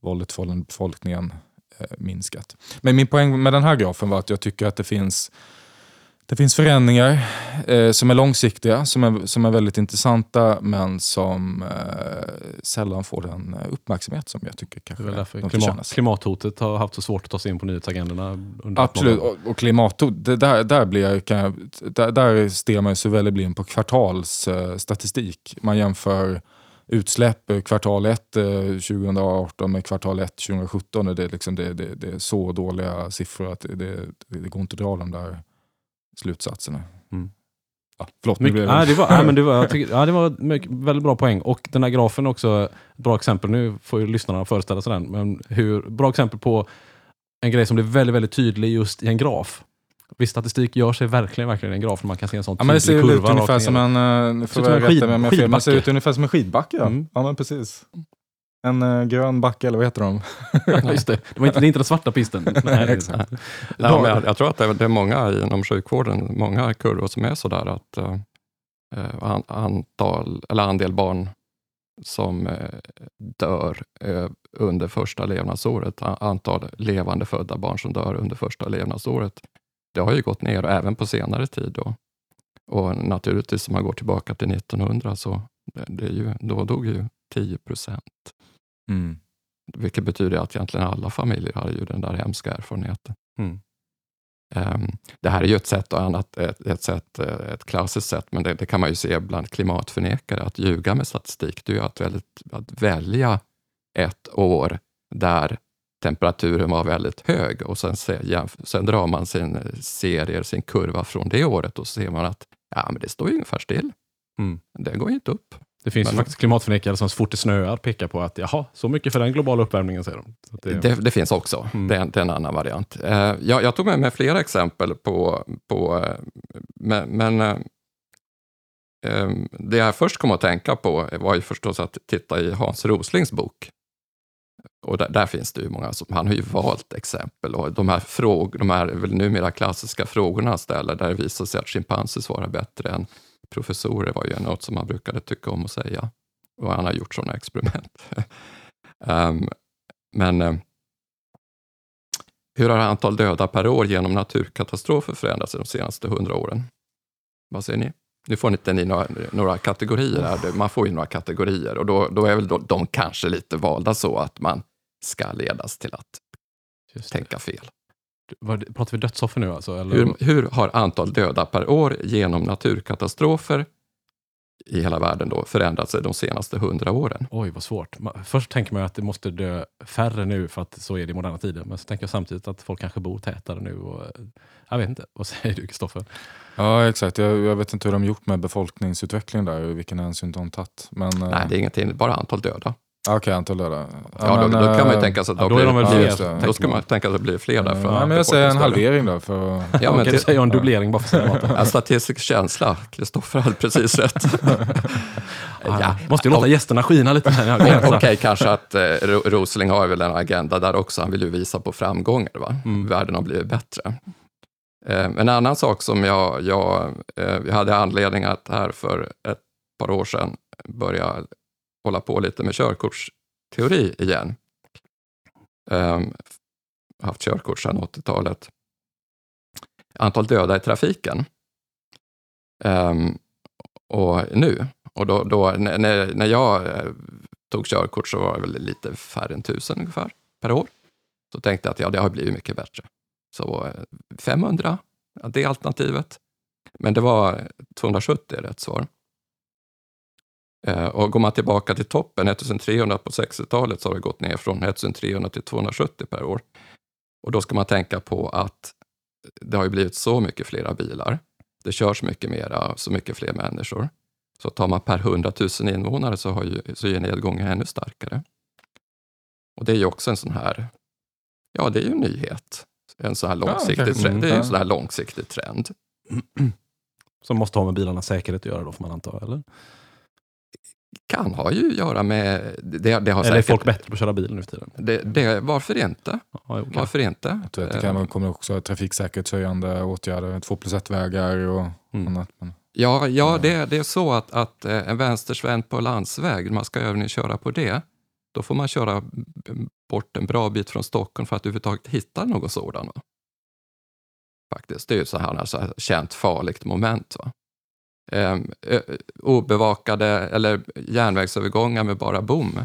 våldet från befolkningen eh, minskat. Men min poäng med den här grafen var att jag tycker att det finns det finns förändringar eh, som är långsiktiga, som är, som är väldigt intressanta men som eh, sällan får den eh, uppmärksamhet som jag tycker Det kanske är väl därför de klimat, klimathotet har haft så svårt att ta sig in på nyhetsagendorna. Absolut, och, och klimathot, det där, där, blir jag, kan jag, där, där stirrar man sig väldigt blind på kvartalsstatistik. Man jämför utsläpp eh, kvartal 1 eh, 2018 med kvartal 1 2017. och Det är, liksom, det, det, det är så dåliga siffror att det, det, går inte att dra de där slutsatserna. Mm. Ja, förlåt, nu blev nej, det var, nej, men det var, tycker, ja, det var väldigt bra poäng. Och den här grafen är också ett bra exempel. Nu får ju lyssnarna föreställa sig den. Men hur, bra exempel på en grej som blir väldigt, väldigt tydlig just i en graf. Viss statistik gör sig verkligen, verkligen en graf när man kan se en sån Ja, men det ser kurva. ut ungefär rakt som ner. en, eh, nu Ser får ut som jag en skid- har fel, men det ser ut ungefär som en skidbacke. Ja, Mm. ja men precis. En eh, grön backe, eller vad heter de? Ja, Just det. Det, var inte, det är inte den svarta pisten. Nej. Exakt. Nej, men jag, jag tror att det är, det är många inom sjukvården, många kurvor som är sådär att an, antal, eller andel barn som eh, dör eh, under första levnadsåret, antal levande födda barn som dör under första levnadsåret, det har ju gått ner även på senare tid. Då. Och naturligtvis om man går tillbaka till 1900 så det, det är ju, då dog ju 10 procent. Mm. Vilket betyder att egentligen alla familjer hade ju den där hemska erfarenheten. Mm. Ehm, det här är ju ett sätt, och annat, ett, ett, sätt, eh, ett klassiskt sätt, men det, det kan man ju se bland klimatförnekare, att ljuga med statistik, det är ju att, väldigt, att välja ett år där temperaturen var väldigt hög och sen, sen drar man sin serier, sin kurva från det året och så ser man att ja, men det står ju ungefär still. Mm. Det går ju inte upp. Det finns Men- ju faktiskt klimatförnekare som så fort det snöar pekar på att jaha, så mycket för den globala uppvärmningen säger de. Det, Det, det finns också. Mm. Det, är, det är en annan variant. Eh, jag, jag tog med mig flera exempel på, på eh, men, men eh, det jag först kom att tänka på var ju förstås att titta i Hans Roslings bok. Och där, där finns det ju många som, han har ju valt exempel och de här, fråg, de här väl numera klassiska frågorna han ställer, där det visar sig att schimpanser svarar bättre än professorer var ju något som han brukade tycka om att säga. Och han har gjort sådana experiment. Ehm, men eh, hur har antal döda per år genom naturkatastrofer förändrats de senaste hundra åren? Vad säger ni? Nu får ni inte ni några, några kategorier här. Man får ju några kategorier och då, då är väl de, de kanske lite valda så att man ska ledas till att just det. tänka fel. Vad, pratar vi dödsoffer nu alltså? Eller? Hur, hur har antal döda per år genom naturkatastrofer i hela världen då förändrat sig de senaste hundra åren? Oj, vad svårt. Först tänker man att det måste dö färre nu för att så är det i moderna tider. Men så tänker jag samtidigt att folk kanske bor tätare nu. Och, eh, jag vet inte. Vad säger du, Kristoffer? Ja, exakt. Jag, jag vet inte hur de gjort med befolkningsutvecklingen där och vilken hänsyn de tagit. Men, eh, Nej, det är ingenting, bara antal döda. Okej, antal döda. Ja, då, men, då kan man ju eh, tänka sig att ja, då, då är blir de väl fler, Ja, det. Då ska man tänka sig att det blir fler därför Ja, att men jag säger en halvering då. För, Ja, Ja, men kan du till- säga en dubblering bara för att säga statistisk känsla. Kristoffer hade precis rätt. Ja, måste ju låta gästerna skina lite. Här. Okej, Ja, okej, kanske att eh, Ro- Rosling har väl en agenda där också. Han vill ju visa på framgångar. Va? Mm. Världen har blivit bättre. Eh, en annan sak som jag, jag, eh, jag hade anledning att här för ett par år sedan börja hålla på lite med körkortsteori igen. Um, haft körkort sedan 80-talet. Antal döda i trafiken. Um, och nu, och då, då, när, när jag eh, tog körkort så var det väl lite färre än tusen ungefär per år. Så tänkte jag att ja, det har blivit mycket bättre. Så eh, 500, ja, det är alternativet. Men det var 270 är rätt svar. Eh, och går man tillbaka till toppen, 1300 på 60-talet, så har det gått ner från 1300 till 270 per år. Och då ska man tänka på att det har ju blivit så mycket flera bilar. Det körs mycket mera, så mycket fler människor. Så tar man per 100 000 invånare så, har ju, så är nedgången ännu starkare. Och det är ju också en sån här, ja det är ju en nyhet. En sån här långsiktig, okej. trend, det är Mm. en sån här långsiktig trend. Som måste ha med bilarnas säkerhet att göra då, får man anta? Eller, Kan ha ju att göra med, det, det har eller är säkert, folk bättre på att köra bil nu för tiden? det, det, varför inte? Ja, kanske. Varför inte? Jag tror att det kan, kommer också trafiksäkerhetshöjande åtgärder, två plus ett-vägar och Mm. annat. Men, Ja, ja det, det är så att, att eh, en vänstersväng på landsväg, man ska övningsköra på det, då får man köra bort en bra bit från Stockholm för att överhuvudtaget hitta någon sådan. Va? Faktiskt, det är ju så här, alltså, känt farligt moment. Va? Eh, obevakade eller järnvägsövergångar med bara bom.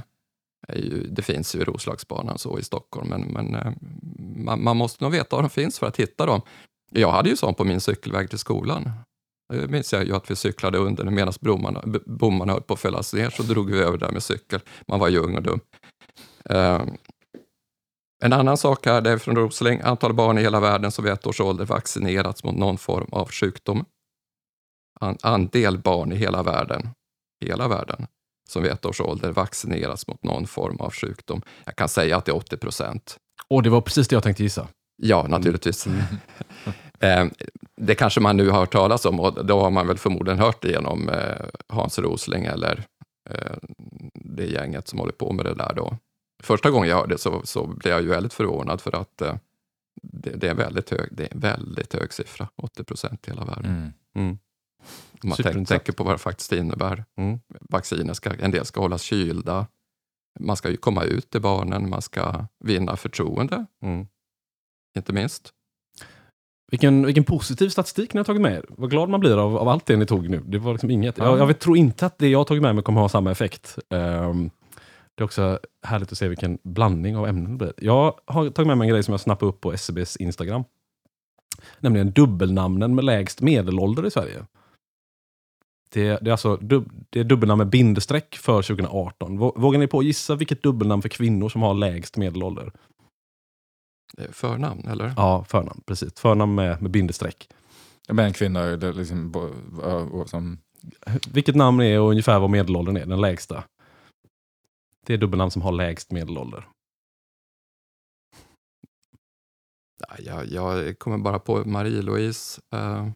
Ju, det finns ju i Roslagsbanan så i Stockholm, men, men eh, man, man måste nog veta var de finns för att hitta dem. Jag hade ju sån på min cykelväg till skolan. Det minns jag ju att vi cyklade under medan bommarna, höll på att fällas ner, så drog vi över där med cykel. Man var ju ung och dum. Eh, en annan sak här, det är från Rosling. Antal barn i hela världen som vid ett års ålder vaccinerats mot någon form av sjukdom. An, andel barn i hela världen, hela världen, som vid ett års ålder vaccinerats mot någon form av sjukdom. Jag kan säga att det är 80 procent. Och det var precis det jag tänkte gissa. Ja, naturligtvis. Mm. Eh, det kanske man nu har hört talas om och då har man väl förmodligen hört det genom eh, Hans Rosling eller eh, det gänget som håller på med det där då. Första gången jag hörde det så, så blev jag ju väldigt förvånad för att det, det, är väldigt hög, det är en väldigt hög siffra, 80 procent i hela världen. mm. Om man tänk, tänker på vad det faktiskt innebär. Mm. Vacciner ska, en del ska hållas kylda, man ska ju komma ut till barnen, man ska vinna förtroende, Mm. inte minst. Vilken, vilken positiv statistik ni har tagit med er. Vad glad man blir av, av allt det ni tog nu. Det var liksom inget. Ja. Jag, jag vet, tror inte att det jag har tagit med mig kommer ha samma effekt. Ehm, det är också härligt att se vilken blandning av ämnen det blir. Jag har tagit med mig en grej som jag snappade upp på SCBs Instagram. Nämligen dubbelnamnen med lägst medelålder i Sverige. Det, det är alltså dub, det är dubbelnamn med bindestreck för 2018. Vå- Vågar ni på att gissa vilket dubbelnamn för kvinnor som har lägst medelålder? Eh, Förnamn, eller? Ja, förnamn. Precis. Förnamn med, med bindestreck. Men kvinnor, det är liksom, som, Vilket namn är och ungefär vad medelåldern är, den lägsta? Det är dubbelnamn som har lägst medelålder. Ja, jag, jag kommer bara på Marie-Louise. eh,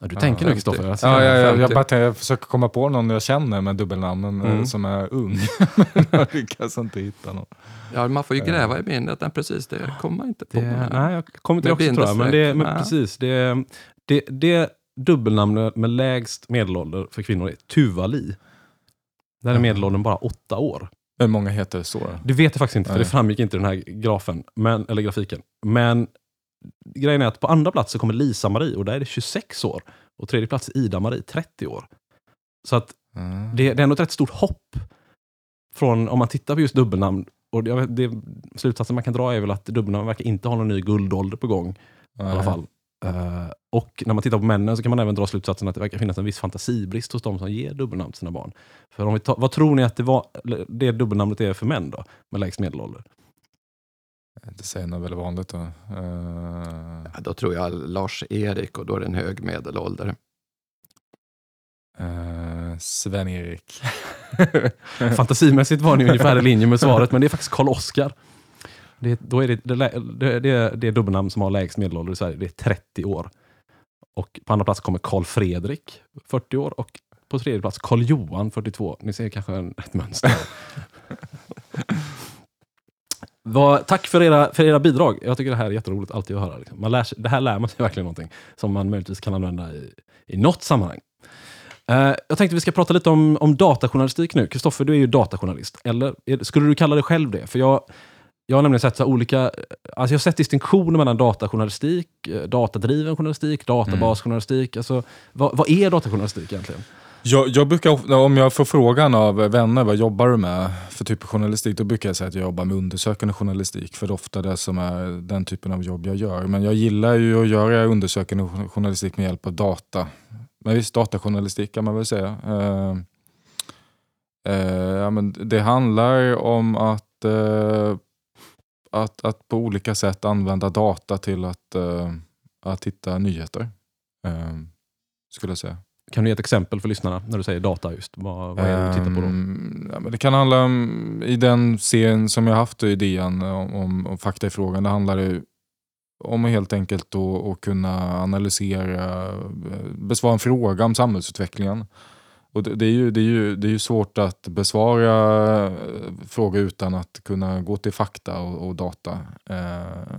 Ja, du Ja, tänker nu. Kristoffer. Jag ser ja, det. jag, jag, 50. jag, bara jag försöker komma på någon jag känner med dubbelnamnen eh, Mm. som är ung. Men jag lyckas inte hitta någon. ja, man får ju gräva i minnet, men precis det kommer man inte på. det, nej, jag kommer till det också tror jag. Men, det, men precis, det, det, det dubbelnamnet med lägst medelålder för kvinnor är Tuvali. Där är medelåldern bara åtta år. Hur många heter så? Det vet jag faktiskt inte, för Nej. det framgick inte i den här grafen, men, eller grafiken. Men grejen är att på andra plats så kommer Lisa-Marie och där är det 26 år. Och tredje plats Ida-Marie, 30 år. Så att Mm. det, det är ändå ett rätt stort hopp från, om man tittar på just dubbelnamn, och det, det, slutsatsen man kan dra är väl att dubbelnamn verkar inte ha någon ny guldålder på gång. I alla fall. Eh, och när man tittar på männen så kan man även dra slutsatsen att det verkar finnas en viss fantasibrist hos de som ger dubbelnamn till sina barn. För om vi tar, vad tror ni att det, var, det dubbelnamnet är för män då, med lägst medelålder? Det säger nog väldigt vanligt då. Eh, Ja, då tror jag Lars-Erik och då är det en hög medelålder. eh, Sven-Erik. Fantasimässigt var ni ungefär i linje med svaret, men det är faktiskt Karl-Oskar. Det, då är det, det, det, det, det dubbelnamn som har lägst medelålder i Sverige, det är 30 år. Och på andra plats kommer Karl Fredrik, 40 år. Och på tredje plats Karl Johan, 42. Ni ser kanske en, ett mönster. Vad, tack för era, för era bidrag. Jag tycker det här är jätteroligt alltid att höra. Liksom. Man lär sig, det här lär man sig verkligen någonting som man möjligtvis kan använda i, i något sammanhang. Uh, jag tänkte vi ska prata lite om, om datajournalistik nu. Kristoffer, du är ju datajournalist. Eller är, skulle du kalla dig själv det? För jag, jag har nämligen sett så olika... Eh, alltså jag har sett distinktioner mellan datajournalistik, eh, datadriven journalistik, databasjournalistik. Alltså, vad, vad är datajournalistik egentligen? Jag, jag brukar, om jag får frågan av vänner vad jobbar du med för typ av journalistik, då brukar jag säga att jag jobbar med undersökande journalistik. För det är ofta det som är den typen av jobb jag gör. Men jag gillar ju att göra undersökande journalistik med hjälp av data. Men visst, datajournalistik kan man väl säga. Eh, eh, ja, men det handlar om att, eh, att, att på olika sätt använda data till att, eh, att hitta nyheter. Eh, skulle jag säga. Kan du ge ett exempel för lyssnarna när du säger data just? Vad, vad är det du tittar på då? Um, Ja, men det kan handla om, i den serien som jag haft i DN om, om, om fakta i frågan, det handlar ju om att helt enkelt då, att kunna analysera, eh, besvara en fråga om samhällsutvecklingen. Och det, det, är ju, det, är ju, det är ju svårt att besvara eh, frågor utan att kunna gå till fakta och, och data. Eh,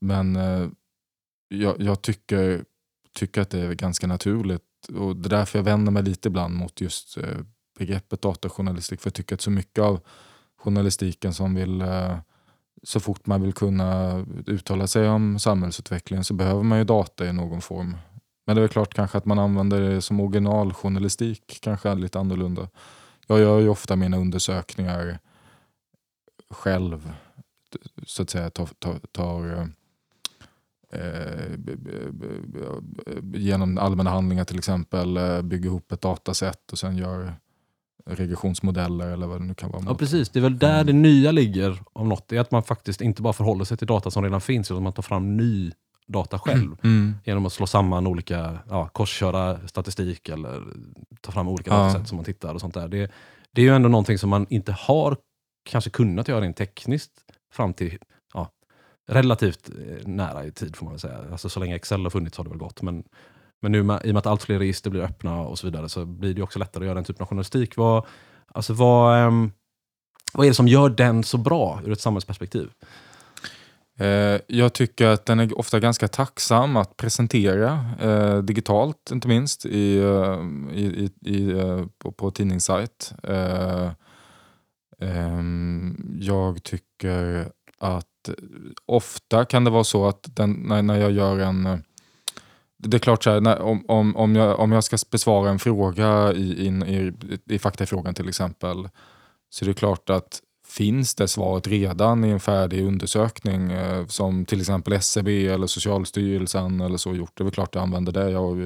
Men eh, jag, jag tycker, tycka att det är ganska naturligt och det är därför jag vänder mig lite ibland mot just eh, begreppet datajournalistik. För jag tycker att så mycket av journalistiken som vill, eh, så fort man vill kunna uttala sig om samhällsutvecklingen så behöver man ju data i någon form. Men det är väl klart kanske att man använder det som originaljournalistik, kanske är lite annorlunda. Jag gör ju ofta mina undersökningar själv, så att säga, tar, tar, tar genom allmänna handlingar till exempel eh, bygger ihop ett dataset och sen gör regressionsmodeller eller vad det nu kan vara. Ja precis, det är väl där det nya ligger om något. Det är att man faktiskt inte bara förhåller sig till data som redan finns utan man tar fram ny data själv. Mm. Genom att slå samman olika, ja, korsköra statistik eller ta fram olika Ja. datasätt som man tittar och sånt där. Det, det är ju ändå någonting som man inte har kanske kunnat göra rent tekniskt fram till relativt eh, nära i tid får man väl säga. Alltså så länge Excel har funnits har det väl gått. Men, men nu med, i och med att allt fler register blir öppna och så vidare så blir det också lättare att göra den typen av journalistik. Vad, alltså vad, ehm, vad är det som gör den så bra ur ett samhällsperspektiv? Eh, jag tycker att den är ofta ganska tacksam att presentera eh, digitalt, inte minst, i, eh, i, i, på, på tidningssajt. Eh, eh, jag tycker att ofta kan det vara så att den, när, när jag gör en... Eh, det är klart, så här, när, om, om, om, jag, om jag ska besvara en fråga i, in, i, i faktafrågan till exempel, så är det klart att finns det svaret redan i en färdig undersökning eh, som till exempel SCB eller Socialstyrelsen eller så gjort. Det är väl klart jag använder det. Jag,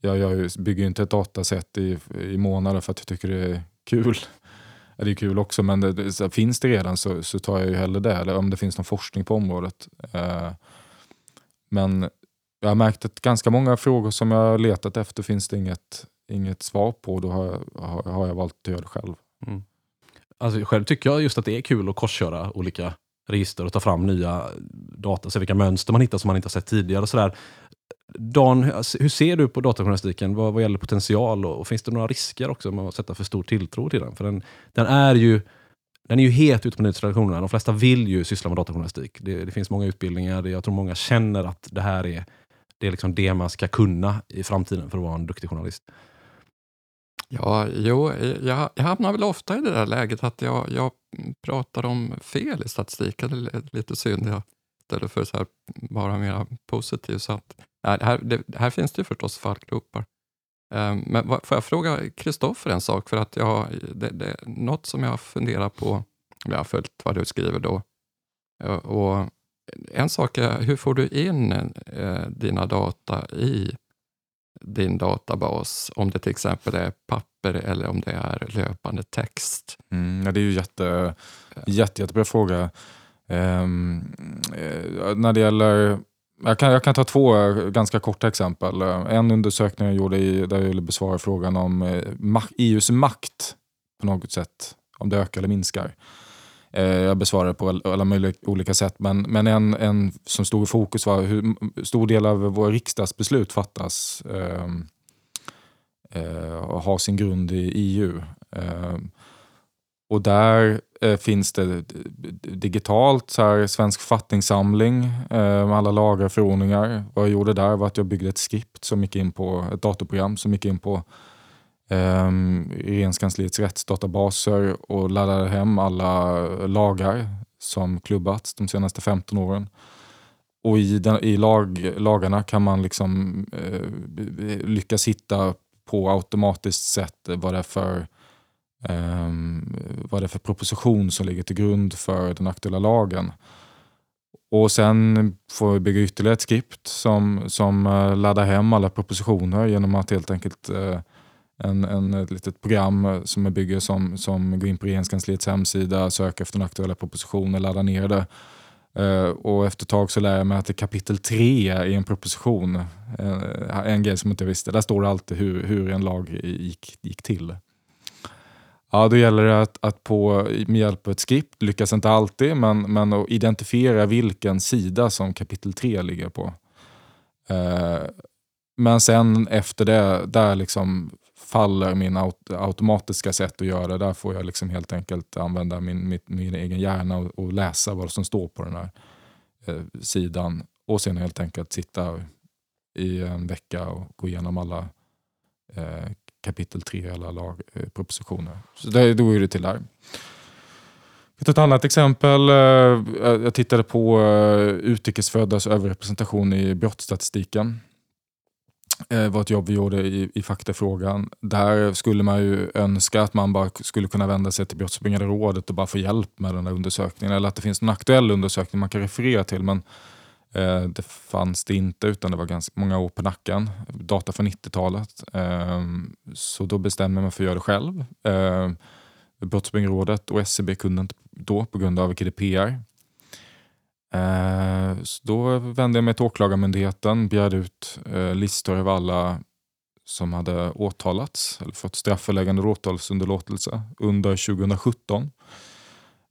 jag, jag bygger ju inte ett dataset i, i månader för att jag tycker det är kul. Ja, det är kul också men det, så finns det redan så, så tar jag ju hellre det. Eller om det finns någon forskning på området. Eh, men jag har märkt att ganska många frågor som jag har letat efter finns det inget, inget svar på. Då har jag, har, har jag valt att göra det själv. Mm. Alltså, själv tycker jag just att det är kul att korsköra olika register och ta fram nya data, se vilka mönster man hittar som man inte har sett tidigare. Och sådär. Dan, hur ser du på datajournalistiken vad, vad gäller potential och, och finns det några risker också med att sätta för stor tilltro till den? För den, den är ju den är ju het ute på nyhetsredaktionerna. De flesta vill ju syssla med datajournalistik. Det, det finns många utbildningar. Det, jag tror många känner att det här är det, är liksom det man ska kunna i framtiden för att vara en duktig journalist. Ja, jo, jag, jag hamnar väl ofta i det där läget att jag, jag pratar om fel i statistiken. Det är lite synd. Jag, istället för att vara mer positiv. Så att, här, det, här finns det ju förstås fallgropar. Ehm, men vad- får jag fråga Kristoffer en sak? För att jag, det, det, något som jag funderar på, jag har följt vad du skriver då. Eh, och en sak är, hur får du in eh, dina data i din databas? Om det till exempel är papper eller om det är löpande text. Mm, ja, det är ju jätte, jätte, jättebra fråga. Um, när det gäller, jag, kan, jag kan ta två eh, ganska korta exempel. Eh, en undersökning jag gjorde i, där jag ville besvara frågan om eh, EUs makt på något sätt, om det ökar eller minskar. Eh, jag besvarade på alla möjliga olika sätt, men, men en, en som stod i fokus var hur stor del av våra riksdagsbeslut fattas eh, eh, och har sin grund i EU. Eh, och där eh, finns det digitalt så här, svensk författningssamling eh, med alla lagar och förordningar. Vad jag gjorde där var att jag byggde ett skript som gick in på ett datorprogram som gick in på eh, regeringskansliets rättsdatabaser och laddade hem alla lagar som klubbats de senaste 15 åren. Och i, den, i lag, lagarna kan man liksom eh, lyckas hitta på automatiskt sätt vad det är för Ehm, vad det är för proposition som ligger till grund för den aktuella lagen. Och sen får vi bygga ytterligare ett skript som, som eh, laddar hem alla propositioner genom att helt enkelt eh, en, en, ett litet program eh, som jag bygger som, som går in på regeringskansliets hemsida, söker efter den aktuella propositionen, laddar ner det. Och efter ett tag så lär jag mig att det är kapitel 3 i en proposition, uh, en grej som jag inte visste, där står det alltid hur, hur en lag gick, gick till. Ja, då gäller det att, att på, med hjälp av ett skript, lyckas inte alltid, men, men att identifiera vilken sida som kapitel 3 ligger på. Eh, men sen efter det, där liksom faller min aut automatiska sätt att göra det. Där får jag liksom helt enkelt använda min, min, min egen hjärna och, och, läsa vad som står på den här eh, sidan. Och sen helt enkelt sitta i en vecka och gå igenom alla eh, kapitel 3 i alla lag, eh, propositioner. Så det, då är det till där. Ett annat exempel. Eh, jag tittade på eh, utrikesföddas överrepresentation i brottsstatistiken. Det var ett jobb vi gjorde i, i faktafrågan. Där skulle man ju önska att man bara skulle kunna vända sig till Brottsförebyggande rådet och bara få hjälp med den här undersökningen. Eller att det finns en aktuell undersökning man kan referera till. Men Eh, det fanns det inte utan det var ganska många år på nacken. Data från 90-talet. Eh, så då bestämde jag mig för att göra det själv. Eh, Brottsförebyggande rådet och SCB kunde inte då på grund av GDPR. Ehm, så då vände jag mig till Åklagarmyndigheten, begärde ut eh, listor över alla som hade åtalats eller fått strafföreläggande åtalsunderlåtelse under 2017.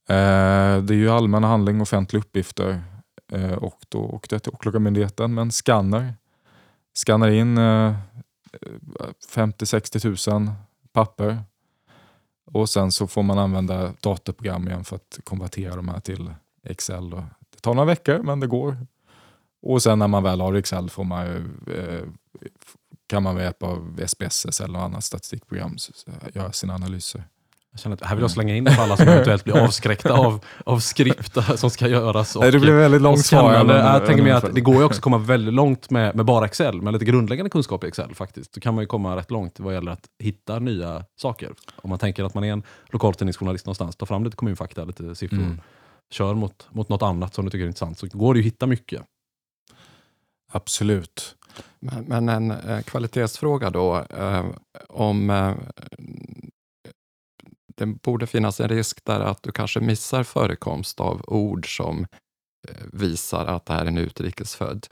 Ehm, det är ju allmänna handling, offentliga uppgifter Eh, och då åkte jag till Åklagarmyndigheten med en skanner. Skannar in eh, eh, 50-60 000 papper och sen så får man använda datorprogram igen för att konvertera de här till Excel. Det tar några veckor men det går. Och sen när man väl har Excel får man eh, kan man med hjälp av SPSS eller något annat statistikprogram göra sina analyser. Jag känner att här vill jag slänga in för alla som eventuellt blir avskräckta av, av skripta som ska göras. Och, det blir väldigt långt svar. Jag, jag tänker mig att det går ju också att komma väldigt långt med, med bara Excel, med lite grundläggande kunskap i Excel faktiskt. Då kan man ju komma rätt långt vad gäller att hitta nya saker. Om man tänker att man är en lokaltidningsjournalist någonstans, ta fram lite kommunfakta, lite siffror. Mm. Kör mot, mot något annat som du tycker är intressant, så går det ju att hitta mycket. Absolut. Men, men en eh, kvalitetsfråga då, eh, om eh, det borde finnas en risk där att du kanske missar förekomst av ord som eh, visar att det här är en utrikesfödd.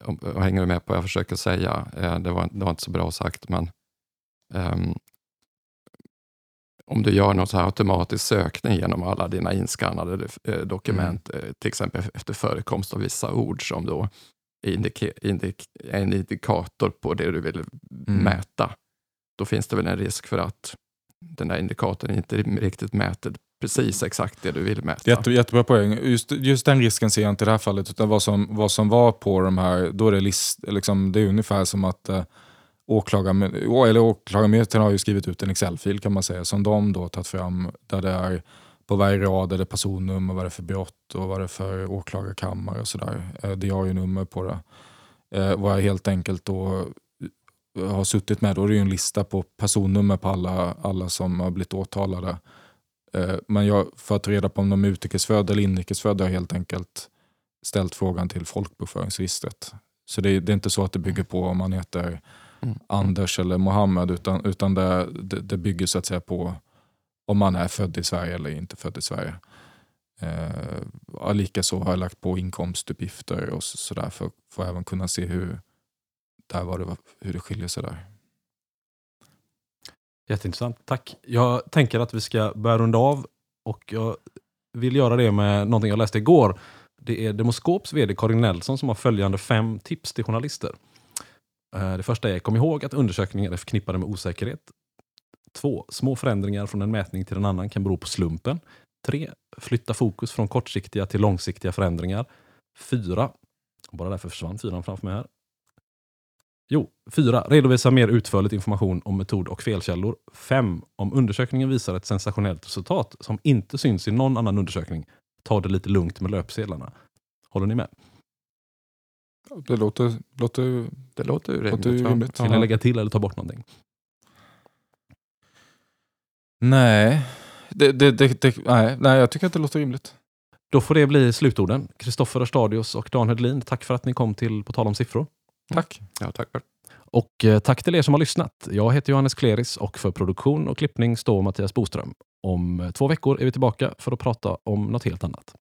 Och hänger du med på vad jag försöker säga? Eh, det var, det var inte så bra sagt, men um, om du gör någon så här automatisk sökning genom alla dina inskannade eh, dokument, mm. till exempel efter förekomst av vissa ord som då indike, indik, är en indikator på det du vill mm. mäta, då finns det väl en risk för att den där indikatorn inte riktigt mäter precis exakt det du vill mäta. Jätte, jättebra poäng. Just, just den risken ser jag inte i det här fallet. Utan vad som, vad som var på de här, då är det, list, liksom, det är ungefär som att eh, åklagarmyndigheten har ju skrivit ut en Excel-fil kan man säga, som de då tagit fram, där det är på varje rad är det personnummer, vad det är för brott och vad det är för åklagarkammare och sådär. Eh, det har ju nummer på det. Eh, vad jag helt enkelt då har suttit med, då är det ju en lista på personnummer på alla, alla som har blivit åtalade. Eh, men jag, för att ta reda på om de är utrikesfödda eller inrikesfödda har jag helt enkelt ställt frågan till folkbokföringsregistret. Så det är, det är, inte så att det bygger på om man heter mm. Anders eller Mohammed utan, utan det, det, det, bygger så att säga på om man är född i Sverige eller inte född i Sverige. Eh, Likaså har jag lagt på inkomstuppgifter och sådär så för, för att även kunna se hur, där var det, hur det skiljer sig där. Jätteintressant, tack. Jag tänker att vi ska börja runda av och jag vill göra det med någonting jag läste igår. Det är Demoskops vd Karin Nelson som har följande fem tips till journalister. Eh, det första är, kom ihåg att undersökningar är förknippade med osäkerhet. Två, små förändringar från en mätning till en annan kan bero på slumpen. Tre, flytta fokus från kortsiktiga till långsiktiga förändringar. Fyra, bara därför försvann fyran framför mig här. Jo, 4. Redovisa mer utförligt information om metod och felkällor. 5. Om undersökningen visar ett sensationellt resultat som inte syns i någon annan undersökning, ta det lite lugnt med löpsedlarna. Håller ni med? Det låter, låter, Det låter ju Låter rimligt. rimligt. Vill ni lägga till eller ta bort någonting? nej. Det, det, det, det, nej. Nej, jag tycker att det låter rimligt. Då får det bli slutorden. Kristoffer Örstadius och Dan Hedlin, tack för att ni kom till På tal om siffror. Tack. Ja, tack. Och eh, tack till er som har lyssnat. Jag heter Johannes Kleris och för produktion och klippning står Mattias Boström. Om eh, två veckor är vi tillbaka för att prata om något helt annat.